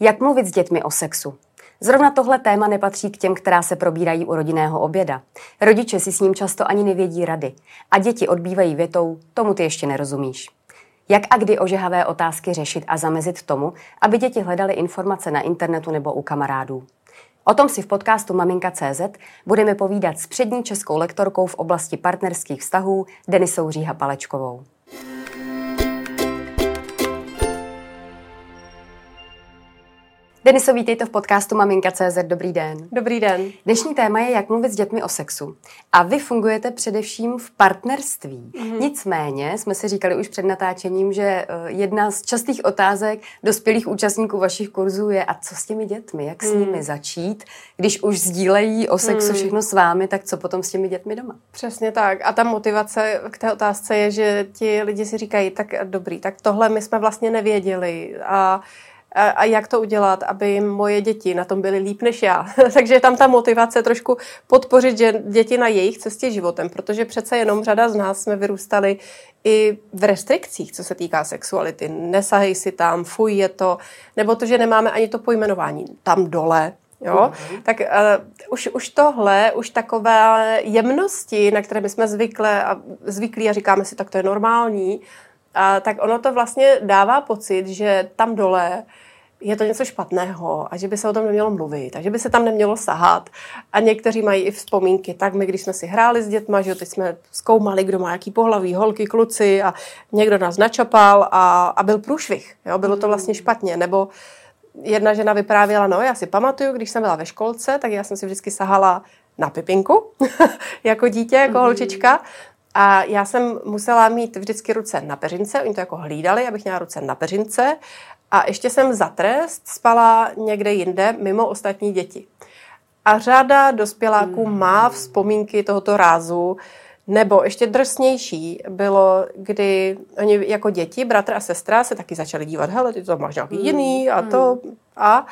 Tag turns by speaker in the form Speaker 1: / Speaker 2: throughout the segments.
Speaker 1: Jak mluvit s dětmi o sexu? Zrovna tohle téma nepatří k těm, která se probírají u rodinného oběda. Rodiče si s ním často ani nevědí rady. A děti odbývají větou, tomu ty ještě nerozumíš. Jak a kdy ožehavé otázky řešit a zamezit tomu, aby děti hledaly informace na internetu nebo u kamarádů. O tom si v podcastu Maminka.cz budeme povídat s přední českou lektorkou v oblasti partnerských vztahů Denisou Říha Palečkovou. Deniso, vítejte v podcastu Maminka.cz. Dobrý den.
Speaker 2: Dobrý den.
Speaker 1: Dnešní téma je, jak mluvit s dětmi o sexu. A vy fungujete především v partnerství. Mm-hmm. Nicméně jsme si říkali už před natáčením, že eh, jedna z častých otázek dospělých účastníků vašich kurzů je, a co s těmi dětmi, jak s mm. nimi začít, když už sdílejí o sexu mm. všechno s vámi, tak co potom s těmi dětmi doma?
Speaker 2: Přesně tak. A ta motivace k té otázce je, že ti lidi si říkají, tak dobrý, tak tohle my jsme vlastně nevěděli. A a, a jak to udělat, aby moje děti na tom byly líp než já. Takže tam ta motivace trošku podpořit že děti na jejich cestě životem, protože přece jenom řada z nás jsme vyrůstali i v restrikcích, co se týká sexuality. Nesahej si tam, fuj je to, nebo to, že nemáme ani to pojmenování tam dole, Jo? Mm-hmm. Tak uh, už, už tohle, už takové jemnosti, na které my jsme zvykle a, zvyklí a říkáme si, tak to je normální, a tak ono to vlastně dává pocit, že tam dole je to něco špatného a že by se o tom nemělo mluvit a že by se tam nemělo sahat. A někteří mají i vzpomínky, tak my, když jsme si hráli s dětma, že teď jsme zkoumali, kdo má jaký pohlaví, holky, kluci a někdo nás načapal a, a byl průšvih. Jo? Bylo to vlastně špatně. Nebo jedna žena vyprávěla, no já si pamatuju, když jsem byla ve školce, tak já jsem si vždycky sahala na pipinku, jako dítě, jako mm-hmm. holčička. A já jsem musela mít vždycky ruce na peřince, oni to jako hlídali, abych měla ruce na peřince. A ještě jsem za trest spala někde jinde, mimo ostatní děti. A řada dospěláků hmm. má vzpomínky tohoto rázu, nebo ještě drsnější bylo, kdy oni jako děti, bratr a sestra, se taky začali dívat, hele, ty to máš nějaký hmm. jiný a to hmm. a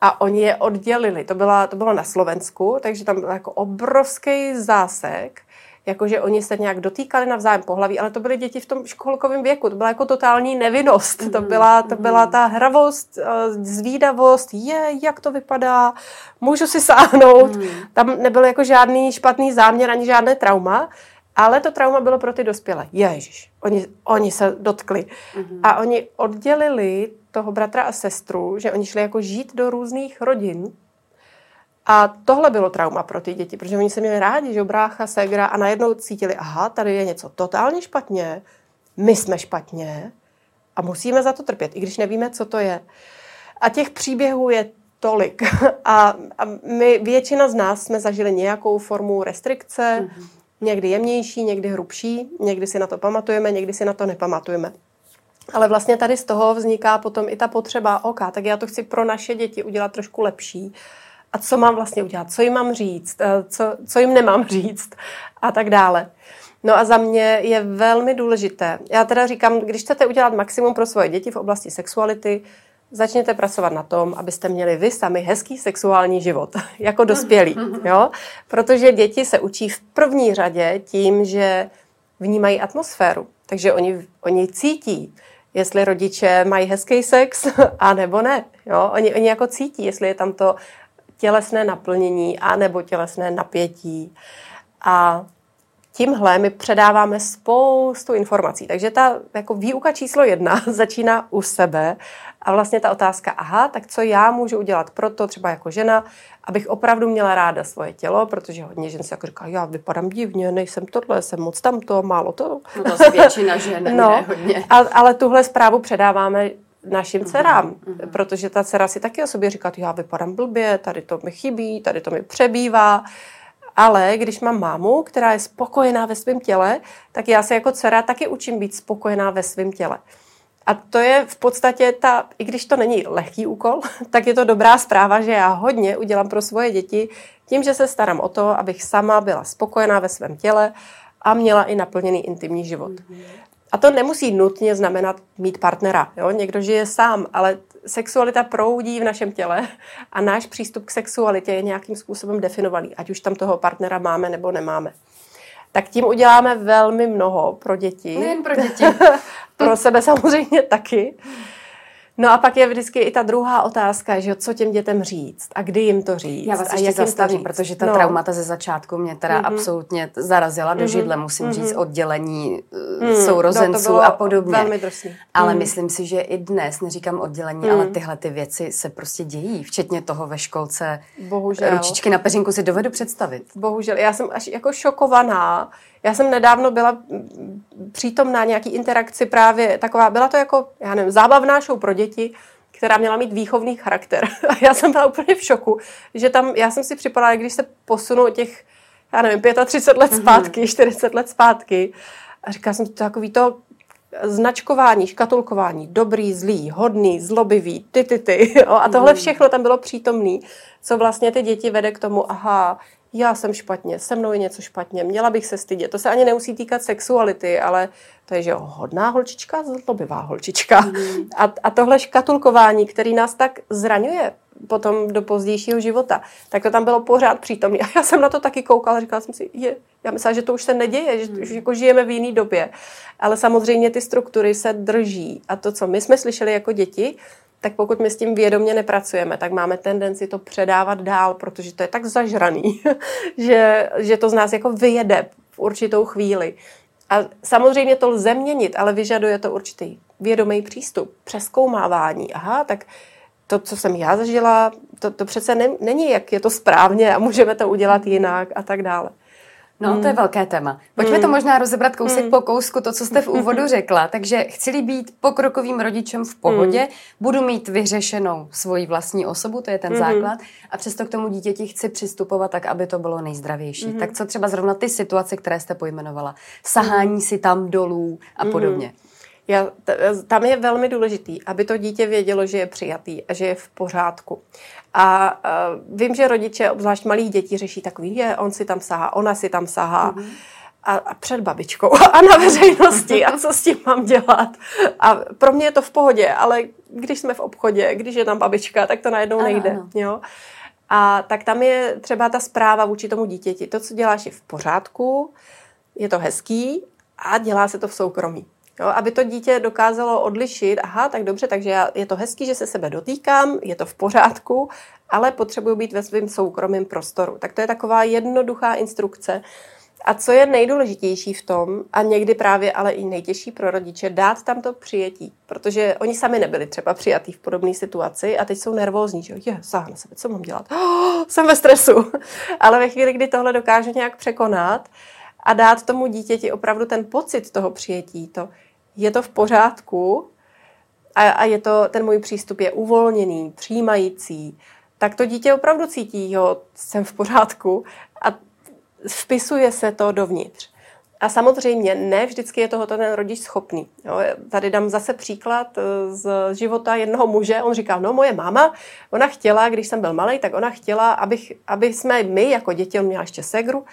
Speaker 2: a oni je oddělili. To, byla, to bylo na Slovensku, takže tam byl jako obrovský zásek jakože oni se nějak dotýkali navzájem pohlaví, ale to byly děti v tom školkovém věku, to byla jako totální nevinnost, to, byla, to byla ta hravost, eh, zvídavost, je, jak to vypadá, můžu si sáhnout, mm. tam nebyl jako žádný špatný záměr ani žádné trauma, ale to trauma bylo pro ty dospělé. Ježiš, oni, oni se dotkli. Mm-hmm. A oni oddělili toho bratra a sestru, že oni šli jako žít do různých rodin a tohle bylo trauma pro ty děti, protože oni se měli rádi, že brácha, segra a najednou cítili, aha, tady je něco totálně špatně, my jsme špatně a musíme za to trpět, i když nevíme, co to je. A těch příběhů je tolik. A, a my, většina z nás jsme zažili nějakou formu restrikce, mm-hmm. někdy jemnější, někdy hrubší, někdy si na to pamatujeme, někdy si na to nepamatujeme. Ale vlastně tady z toho vzniká potom i ta potřeba, OK, tak já to chci pro naše děti udělat trošku lepší a co mám vlastně udělat, co jim mám říct, eh, co, co jim nemám říct a tak dále. No a za mě je velmi důležité. Já teda říkám, když chcete udělat maximum pro svoje děti v oblasti sexuality, začněte pracovat na tom, abyste měli vy sami hezký sexuální život, jako dospělí. Jo? Protože děti se učí v první řadě tím, že vnímají atmosféru. Takže oni, oni cítí, jestli rodiče mají hezký sex, a nebo ne. Jo? Oni, oni jako cítí, jestli je tam to tělesné naplnění a nebo tělesné napětí. A tímhle my předáváme spoustu informací. Takže ta jako výuka číslo jedna začíná u sebe a vlastně ta otázka, aha, tak co já můžu udělat pro to, třeba jako žena, abych opravdu měla ráda svoje tělo, protože hodně žen si jako říká, já vypadám divně, nejsem tohle, jsem moc tamto, málo to.
Speaker 1: No to většina žen, no, ne, hodně.
Speaker 2: A, ale tuhle zprávu předáváme našim mhm, dcerám, mm-hmm. protože ta dcera si taky o sobě říká, já vypadám blbě, tady to mi chybí, tady to mi přebývá. Ale když mám mámu, která je spokojená ve svém těle, tak já se jako dcera taky učím být spokojená ve svém těle. A to je v podstatě ta, i když to není lehký úkol, tak je to dobrá zpráva, že já hodně udělám pro svoje děti tím, že se starám o to, abych sama byla spokojená ve svém těle a měla i naplněný intimní život. Mm-hmm. A to nemusí nutně znamenat mít partnera. Jo? Někdo žije sám, ale sexualita proudí v našem těle a náš přístup k sexualitě je nějakým způsobem definovaný, ať už tam toho partnera máme nebo nemáme. Tak tím uděláme velmi mnoho pro děti.
Speaker 1: Nejen pro děti.
Speaker 2: pro sebe samozřejmě taky. No a pak je vždycky i ta druhá otázka, že co těm dětem říct a kdy jim to říct.
Speaker 1: Já vás a jak zastavím, protože ta no. traumata ze začátku mě teda mm-hmm. absolutně zarazila do mm-hmm. židle, musím mm-hmm. říct, oddělení mm. sourozenců no, a podobně.
Speaker 2: Velmi drsný.
Speaker 1: Ale mm. myslím si, že i dnes, neříkám oddělení, mm. ale tyhle ty věci se prostě dějí, včetně toho ve školce. Bohužel. Ručičky na peřinku si dovedu představit.
Speaker 2: Bohužel. Já jsem až jako šokovaná, já jsem nedávno byla přítomná nějaký interakci právě taková, byla to jako, já nevím, zábavná show pro děti, která měla mít výchovný charakter. A já jsem byla úplně v šoku, že tam, já jsem si připadala, když se posunu těch, já nevím, 35 let mhm. zpátky, mm-hmm. 40 let zpátky, a říkala jsem to takový to značkování, škatulkování, dobrý, zlý, hodný, zlobivý, ty, ty, ty. Jo? A tohle mhm. všechno tam bylo přítomné, co vlastně ty děti vede k tomu, aha, já jsem špatně, se mnou je něco špatně, měla bych se stydět. To se ani nemusí týkat sexuality, ale to je, že jo, hodná holčička, zlobivá holčička. Mm. A, a tohle škatulkování, který nás tak zraňuje potom do pozdějšího života, tak to tam bylo pořád přítomné. A já jsem na to taky koukala, říkala jsem si, je, já myslím, že to už se neděje, že, mm. že jako žijeme v jiné době. Ale samozřejmě ty struktury se drží. A to, co my jsme slyšeli jako děti, tak pokud my s tím vědomě nepracujeme, tak máme tendenci to předávat dál, protože to je tak zažraný, že, že to z nás jako vyjede v určitou chvíli. A samozřejmě to lze měnit, ale vyžaduje to určitý vědomý přístup, přeskoumávání. Aha, tak to, co jsem já zažila, to, to přece ne, není, jak je to správně a můžeme to udělat jinak a tak dále.
Speaker 1: No, hmm. to je hmm. velké téma. Pojďme hmm. to možná rozebrat kousek hmm. po kousku, to, co jste v úvodu řekla. Takže chci být pokrokovým rodičem v pohodě, hmm. budu mít vyřešenou svoji vlastní osobu, to je ten hmm. základ, a přesto k tomu dítěti chci přistupovat tak, aby to bylo nejzdravější. Hmm. Tak co třeba zrovna ty situace, které jste pojmenovala? Sahání hmm. si tam dolů a hmm. podobně. Hmm.
Speaker 2: Já, tam je velmi důležitý, aby to dítě vědělo, že je přijatý a že je v pořádku. A, a vím, že rodiče, obzvlášť malých dětí, řeší takový, je, on si tam sahá, ona si tam sahá. Mm-hmm. A, a před babičkou a na veřejnosti a co s tím mám dělat. A pro mě je to v pohodě, ale když jsme v obchodě, když je tam babička, tak to najednou ano, nejde. Ano. Jo? A tak tam je třeba ta zpráva vůči tomu dítěti. To, co děláš, je v pořádku, je to hezký a dělá se to v soukromí. Jo, aby to dítě dokázalo odlišit, aha, tak dobře, takže já, je to hezký, že se sebe dotýkám, je to v pořádku, ale potřebuji být ve svém soukromém prostoru. Tak to je taková jednoduchá instrukce. A co je nejdůležitější v tom, a někdy právě ale i nejtěžší pro rodiče, dát tam to přijetí. Protože oni sami nebyli třeba přijatí v podobné situaci a teď jsou nervózní, že je, sáhne sebe, co mám dělat? Oh, jsem ve stresu. ale ve chvíli, kdy tohle dokážu nějak překonat, a dát tomu dítěti opravdu ten pocit toho přijetí, to je to v pořádku a, a je to, ten můj přístup je uvolněný, přijímající, tak to dítě opravdu cítí, jo, jsem v pořádku a vpisuje se to dovnitř. A samozřejmě ne vždycky je tohoto ten rodič schopný. Jo, tady dám zase příklad eh, z života jednoho muže. On říká, no moje máma, ona chtěla, když jsem byl malý, tak ona chtěla, abych, aby jsme my jako děti, on měl ještě segru,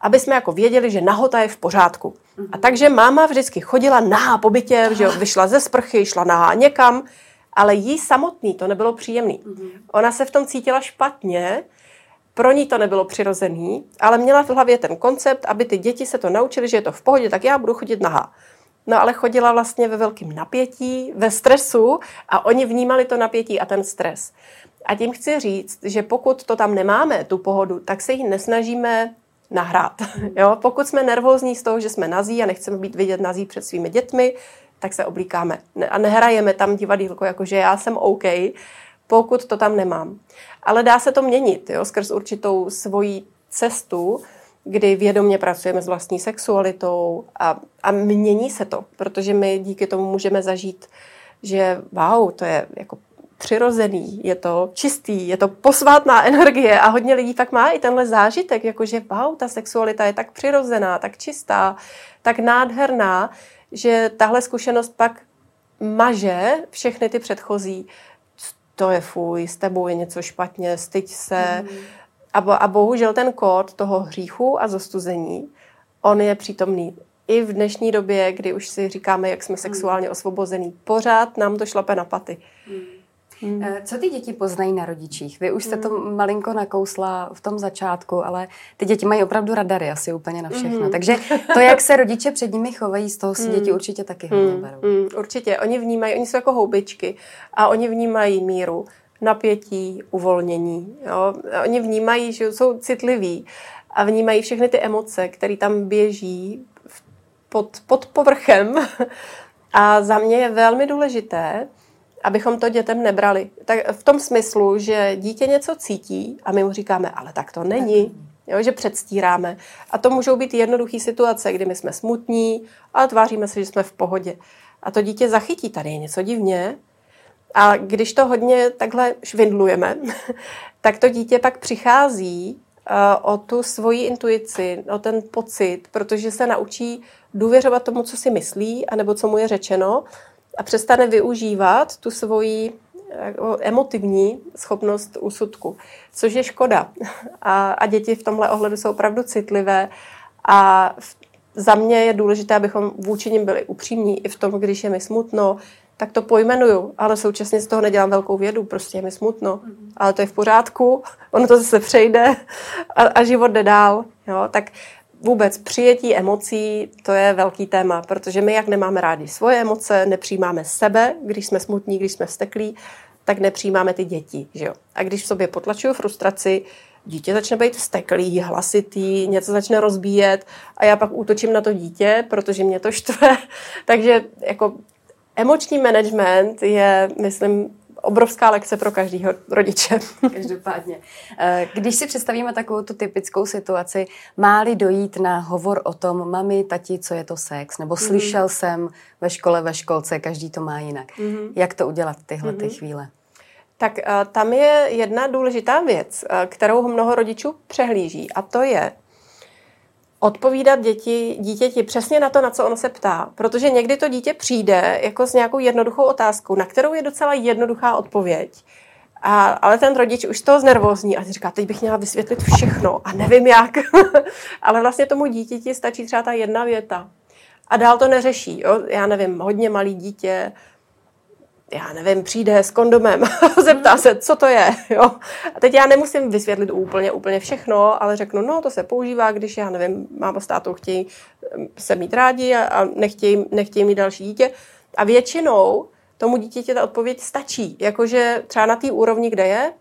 Speaker 2: aby jsme jako věděli, že nahota je v pořádku. A takže máma vždycky chodila nahá po bytě, že vyšla ze sprchy, šla nahá někam, ale jí samotný to nebylo příjemný. Mm-hmm. Ona se v tom cítila špatně, pro ní to nebylo přirozený, ale měla v hlavě ten koncept, aby ty děti se to naučily, že je to v pohodě, tak já budu chodit nahá. No ale chodila vlastně ve velkém napětí, ve stresu a oni vnímali to napětí a ten stres. A tím chci říct, že pokud to tam nemáme, tu pohodu, tak se jí nesnažíme nahrát. Jo? Pokud jsme nervózní z toho, že jsme nazí a nechceme být vidět nazí před svými dětmi, tak se oblíkáme. A nehrajeme tam divadýlko, jako že já jsem OK, pokud to tam nemám. Ale dá se to měnit jo? skrz určitou svoji cestu, kdy vědomě pracujeme s vlastní sexualitou a, a mění se to, protože my díky tomu můžeme zažít, že wow, to je jako přirozený, je to čistý, je to posvátná energie a hodně lidí fakt má i tenhle zážitek, jakože wow, ta sexualita je tak přirozená, tak čistá, tak nádherná, že tahle zkušenost pak maže všechny ty předchozí. To je fuj, s tebou je něco špatně, styď se. Mm. A, a bohužel ten kód toho hříchu a zostuzení, on je přítomný i v dnešní době, kdy už si říkáme, jak jsme mhm. sexuálně osvobození, pořád nám to šlape na paty. Mm
Speaker 1: Hmm. Co ty děti poznají na rodičích? Vy už jste to hmm. malinko nakousla v tom začátku, ale ty děti mají opravdu radary asi úplně na všechno. Hmm. Takže to, jak se rodiče před nimi chovají, z toho si děti hmm. určitě taky hodně hmm. berou. Hmm.
Speaker 2: Určitě. Oni vnímají, oni jsou jako houbičky a oni vnímají míru napětí, uvolnění. Jo? Oni vnímají, že jsou citliví a vnímají všechny ty emoce, které tam běží pod, pod povrchem. A za mě je velmi důležité, abychom to dětem nebrali. Tak v tom smyslu, že dítě něco cítí a my mu říkáme, ale tak to není. Jo, že předstíráme. A to můžou být jednoduché situace, kdy my jsme smutní, ale tváříme se, že jsme v pohodě. A to dítě zachytí, tady je něco divně. A když to hodně takhle švindlujeme, tak to dítě pak přichází uh, o tu svoji intuici, o ten pocit, protože se naučí důvěřovat tomu, co si myslí, anebo co mu je řečeno a přestane využívat tu svoji jako emotivní schopnost úsudku, což je škoda. A, a děti v tomhle ohledu jsou opravdu citlivé a v, za mě je důležité, abychom vůči nim byli upřímní i v tom, když je mi smutno, tak to pojmenuju, ale současně z toho nedělám velkou vědu, prostě je mi smutno, mm-hmm. ale to je v pořádku, ono to zase přejde a, a život jde dál. Jo? Tak vůbec přijetí emocí, to je velký téma, protože my, jak nemáme rádi svoje emoce, nepřijímáme sebe, když jsme smutní, když jsme vsteklí, tak nepřijímáme ty děti. Že jo? A když v sobě potlačuju frustraci, dítě začne být vsteklý, hlasitý, něco začne rozbíjet a já pak útočím na to dítě, protože mě to štve. Takže jako emoční management je, myslím, obrovská lekce pro každého rodiče.
Speaker 1: Každopádně. Eh, když si představíme takovou tu typickou situaci, má-li dojít na hovor o tom, mami, tati, co je to sex, nebo mm-hmm. slyšel jsem ve škole, ve školce, každý to má jinak. Mm-hmm. Jak to udělat tyhle mm-hmm. ty mhm. chvíle?
Speaker 2: Tak uh, tam je jedna důležitá věc, uh, kterou mnoho rodičů přehlíží, a to je, odpovídat děti, dítěti přesně na to, na co ono se ptá. Protože někdy to dítě přijde jako s nějakou jednoduchou otázkou, na kterou je docela jednoduchá odpověď. A, ale ten rodič už to znervózní a říká, teď bych měla vysvětlit všechno a nevím jak. ale vlastně tomu dítěti stačí třeba ta jedna věta. A dál to neřeší. Jo? Já nevím, hodně malý dítě já nevím, přijde s kondomem a zeptá se, co to je. Jo? A teď já nemusím vysvětlit úplně, úplně všechno, ale řeknu, no to se používá, když já nevím, máma s tátou chtějí se mít rádi a, a nechtějí, nechtějí mít další dítě. A většinou tomu dítěti ta odpověď stačí. Jakože třeba na té úrovni, kde je,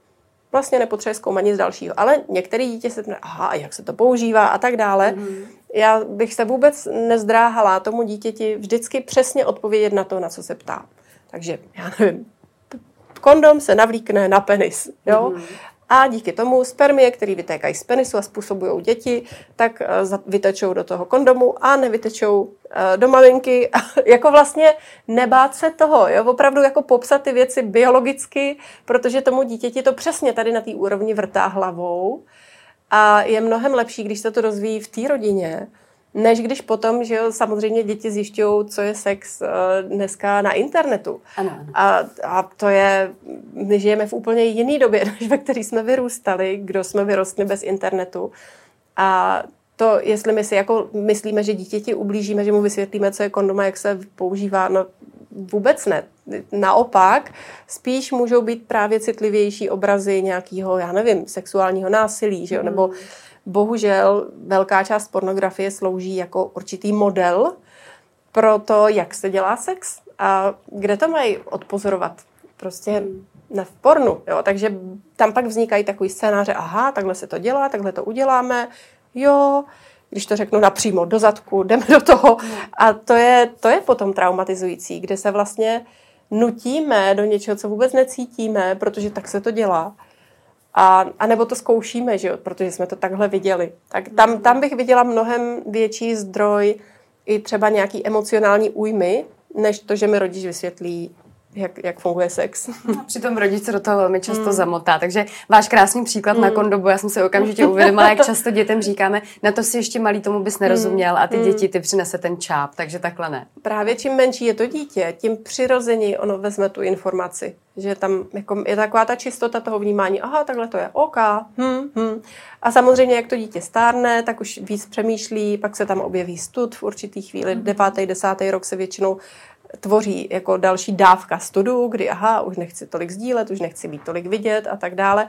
Speaker 2: vlastně nepotřebuje zkoumat nic dalšího. Ale některé dítě se ptá, aha, jak se to používá a tak dále. Mm. Já bych se vůbec nezdráhala tomu dítěti vždycky přesně odpovědět na to, na co se ptá. Takže já nevím, kondom se navlíkne na penis, jo? Mm. A díky tomu spermie, které vytékají z penisu a způsobují děti, tak eh, vytečou do toho kondomu a nevytečou eh, do malinky. jako vlastně nebát se toho, jo? opravdu jako popsat ty věci biologicky, protože tomu dítěti to přesně tady na té úrovni vrtá hlavou. A je mnohem lepší, když se to rozvíjí v té rodině, než když potom, že jo, samozřejmě děti zjišťují, co je sex uh, dneska na internetu.
Speaker 1: Ano, ano.
Speaker 2: A, a to je, my žijeme v úplně jiné době, než ve které jsme vyrůstali, kdo jsme vyrostli bez internetu. A to, jestli my si jako myslíme, že dítěti ublížíme, že mu vysvětlíme, co je kondom a jak se používá, no vůbec ne. Naopak, spíš můžou být právě citlivější obrazy nějakého, já nevím, sexuálního násilí, že jo? Mm. nebo bohužel velká část pornografie slouží jako určitý model pro to, jak se dělá sex a kde to mají odpozorovat. Prostě ne v pornu. Jo? Takže tam pak vznikají takový scénáře, aha, takhle se to dělá, takhle to uděláme, jo, když to řeknu napřímo do zadku, jdeme do toho. A to je, to je potom traumatizující, kde se vlastně nutíme do něčeho, co vůbec necítíme, protože tak se to dělá. A, a nebo to zkoušíme, že jo, protože jsme to takhle viděli. Tak tam, tam bych viděla mnohem větší zdroj i třeba nějaký emocionální újmy, než to, že mi rodič vysvětlí, jak, jak funguje sex.
Speaker 1: Přitom rodič se do toho velmi často mm. zamotá. Takže váš krásný příklad mm. na kondobu, já jsem se okamžitě uvědomila, jak často dětem říkáme, na to si ještě malý tomu bys nerozuměl a ty mm. děti ty přinese ten čáp, takže takhle ne.
Speaker 2: Právě čím menší je to dítě, tím přirozeněji ono vezme tu informaci. Že tam jako je taková ta čistota toho vnímání, aha, takhle to je, OK, hm, hm. A samozřejmě, jak to dítě stárne, tak už víc přemýšlí, pak se tam objeví stud v určitý chvíli, mm. devátý, desátý rok se většinou tvoří jako další dávka studu, kdy aha, už nechci tolik sdílet, už nechci být tolik vidět a tak dále.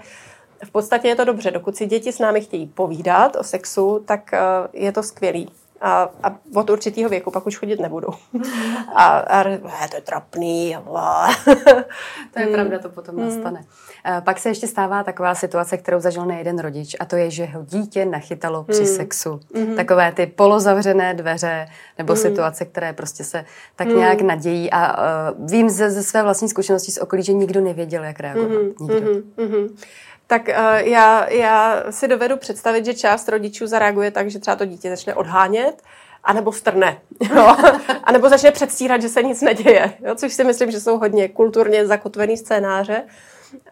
Speaker 2: V podstatě je to dobře, dokud si děti s námi chtějí povídat o sexu, tak eh, je to skvělý a, a od určitého věku pak už chodit nebudou. A, a to je trapný.
Speaker 1: to je pravda, to potom mm. nastane. Pak se ještě stává taková situace, kterou zažil nejeden rodič a to je, že ho dítě nachytalo při mm. sexu. Mm. Takové ty polozavřené dveře nebo mm. situace, které prostě se tak nějak nadějí a uh, vím ze, ze své vlastní zkušenosti z okolí, že nikdo nevěděl, jak reagovat. Mm. Nikdo.
Speaker 2: Tak uh, já, já si dovedu představit, že část rodičů zareaguje tak, že třeba to dítě začne odhánět, anebo strne, jo? anebo začne předstírat, že se nic neděje, jo? což si myslím, že jsou hodně kulturně zakotvený scénáře.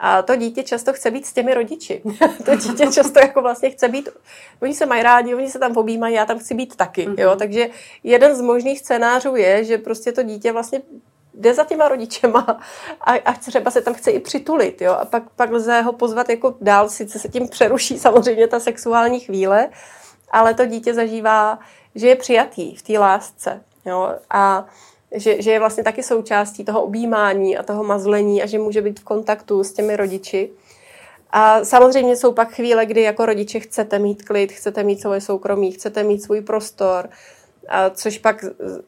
Speaker 2: A to dítě často chce být s těmi rodiči. to dítě často jako vlastně chce být, oni se mají rádi, oni se tam objímají, já tam chci být taky. Jo? Mhm. Takže jeden z možných scénářů je, že prostě to dítě vlastně jde za těma rodičema a, a třeba se tam chce i přitulit, jo, a pak, pak lze ho pozvat jako dál, sice se tím přeruší samozřejmě ta sexuální chvíle, ale to dítě zažívá, že je přijatý v té lásce, jo, a že, že je vlastně taky součástí toho objímání a toho mazlení a že může být v kontaktu s těmi rodiči. A samozřejmě jsou pak chvíle, kdy jako rodiče chcete mít klid, chcete mít svoje soukromí, chcete mít svůj prostor, a což pak,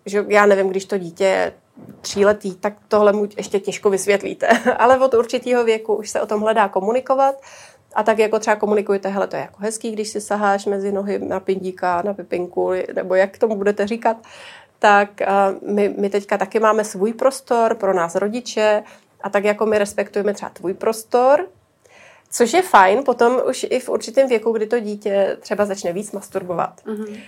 Speaker 2: že já nevím, když to dítě tříletý, tak tohle mu ještě těžko vysvětlíte. Ale od určitého věku už se o tom hledá komunikovat. A tak jako třeba komunikujete, hele, to je jako hezký, když si saháš mezi nohy na pindíka, na pipinku, nebo jak tomu budete říkat, tak uh, my, my teďka taky máme svůj prostor pro nás rodiče a tak jako my respektujeme třeba tvůj prostor, což je fajn potom už i v určitém věku, kdy to dítě třeba začne víc masturbovat. Mm-hmm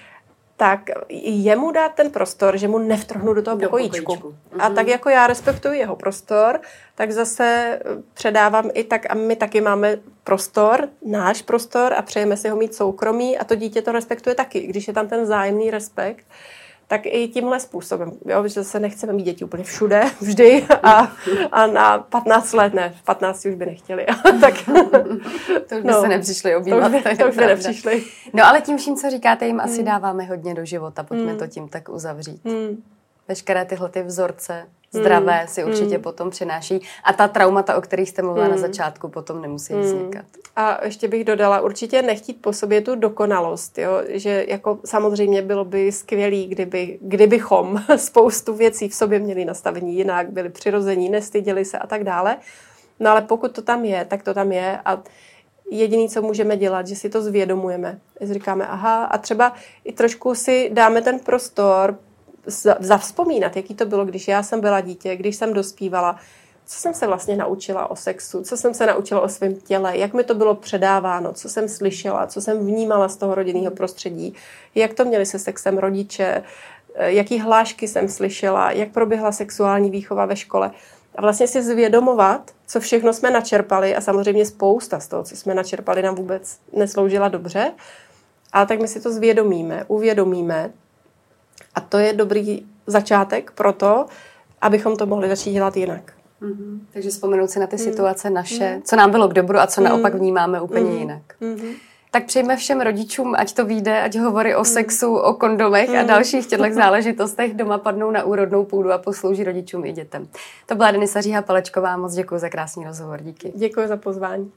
Speaker 2: tak jemu dát ten prostor, že mu nevtrhnu do toho do pokojíčku. pokojíčku. A tak jako já respektuji jeho prostor, tak zase předávám i tak, a my taky máme prostor, náš prostor a přejeme si ho mít soukromí a to dítě to respektuje taky, když je tam ten zájemný respekt tak i tímhle způsobem, jo, že se nechceme mít děti úplně všude, vždy a, a na 15 let ne, v 15 už by nechtěli. tak,
Speaker 1: to už by no, se nepřišli objímat.
Speaker 2: To už by, to už by nepřišli.
Speaker 1: No ale tím vším, co říkáte, jim asi hmm. dáváme hodně do života, pojďme hmm. to tím tak uzavřít. Hmm. Veškeré tyhle ty vzorce zdravé mm. si určitě mm. potom přináší. A ta traumata, o kterých jste mluvila mm. na začátku, potom nemusí mm. vznikat.
Speaker 2: A ještě bych dodala, určitě nechtít po sobě tu dokonalost, jo? že jako samozřejmě bylo by skvělý, kdyby, kdybychom spoustu věcí v sobě měli nastavení jinak, byli přirození, nestyděli se a tak dále. No ale pokud to tam je, tak to tam je a jediný, co můžeme dělat, že si to zvědomujeme. Říkáme, aha, a třeba i trošku si dáme ten prostor zavzpomínat, jaký to bylo, když já jsem byla dítě, když jsem dospívala, co jsem se vlastně naučila o sexu, co jsem se naučila o svém těle, jak mi to bylo předáváno, co jsem slyšela, co jsem vnímala z toho rodinného prostředí, jak to měli se sexem rodiče, eh, jaký hlášky jsem slyšela, jak proběhla sexuální výchova ve škole. A vlastně si zvědomovat, co všechno jsme načerpali a samozřejmě spousta z toho, co jsme načerpali, nám vůbec nesloužila dobře. Ale tak my si to zvědomíme, uvědomíme a to je dobrý začátek pro to, abychom to mohli začít dělat jinak.
Speaker 1: Mm-hmm. Takže vzpomenout si na ty mm. situace naše, mm. co nám bylo k dobru a co mm. naopak vnímáme úplně mm. jinak. Mm-hmm. Tak přejme všem rodičům, ať to vyjde, ať hovory o mm. sexu, o kondomech mm. a dalších těchto záležitostech doma padnou na úrodnou půdu a poslouží rodičům i dětem. To byla Denisa Říha Palečková, moc děkuji za krásný rozhovor, díky.
Speaker 2: Děkuji za pozvání.